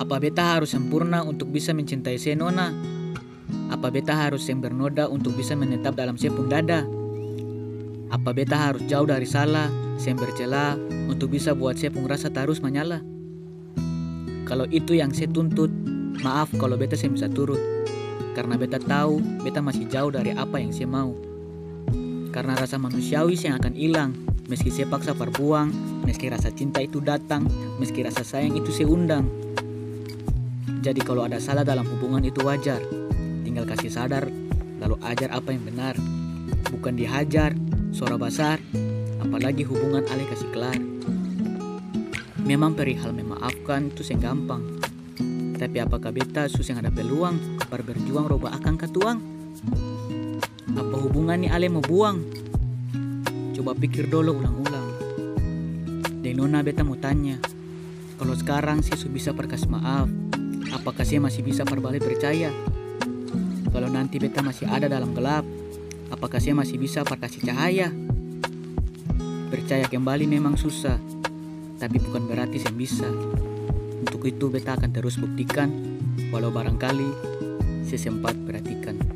Apa beta harus sempurna untuk bisa mencintai se nona? Apa beta harus yang bernoda untuk bisa menetap dalam sepung dada? Apa beta harus jauh dari salah, sem bercela untuk bisa buat sepung rasa terus menyala? Kalau itu yang saya tuntut, maaf kalau beta saya bisa turut. Karena beta tahu beta masih jauh dari apa yang saya mau. Karena rasa manusiawi yang akan hilang meski saya paksa perbuang, meski rasa cinta itu datang, meski rasa sayang itu saya undang. Jadi kalau ada salah dalam hubungan itu wajar. Tinggal kasih sadar, lalu ajar apa yang benar. Bukan dihajar, suara besar, apalagi hubungan ale kasih kelar. Memang perihal memaafkan itu yang gampang. Tapi apakah beta susah ada peluang bar berjuang roba akan katuang? Apa hubungan nih ale mau buang? Coba pikir dulu ulang-ulang. Dan nona beta mau tanya, kalau sekarang sih bisa perkas maaf, apakah saya masih bisa berbalik percaya? Kalau nanti beta masih ada dalam gelap, apakah saya masih bisa perkasih cahaya? Percaya kembali memang susah, tapi bukan berarti saya bisa. Untuk itu beta akan terus buktikan, walau barangkali saya sempat perhatikan.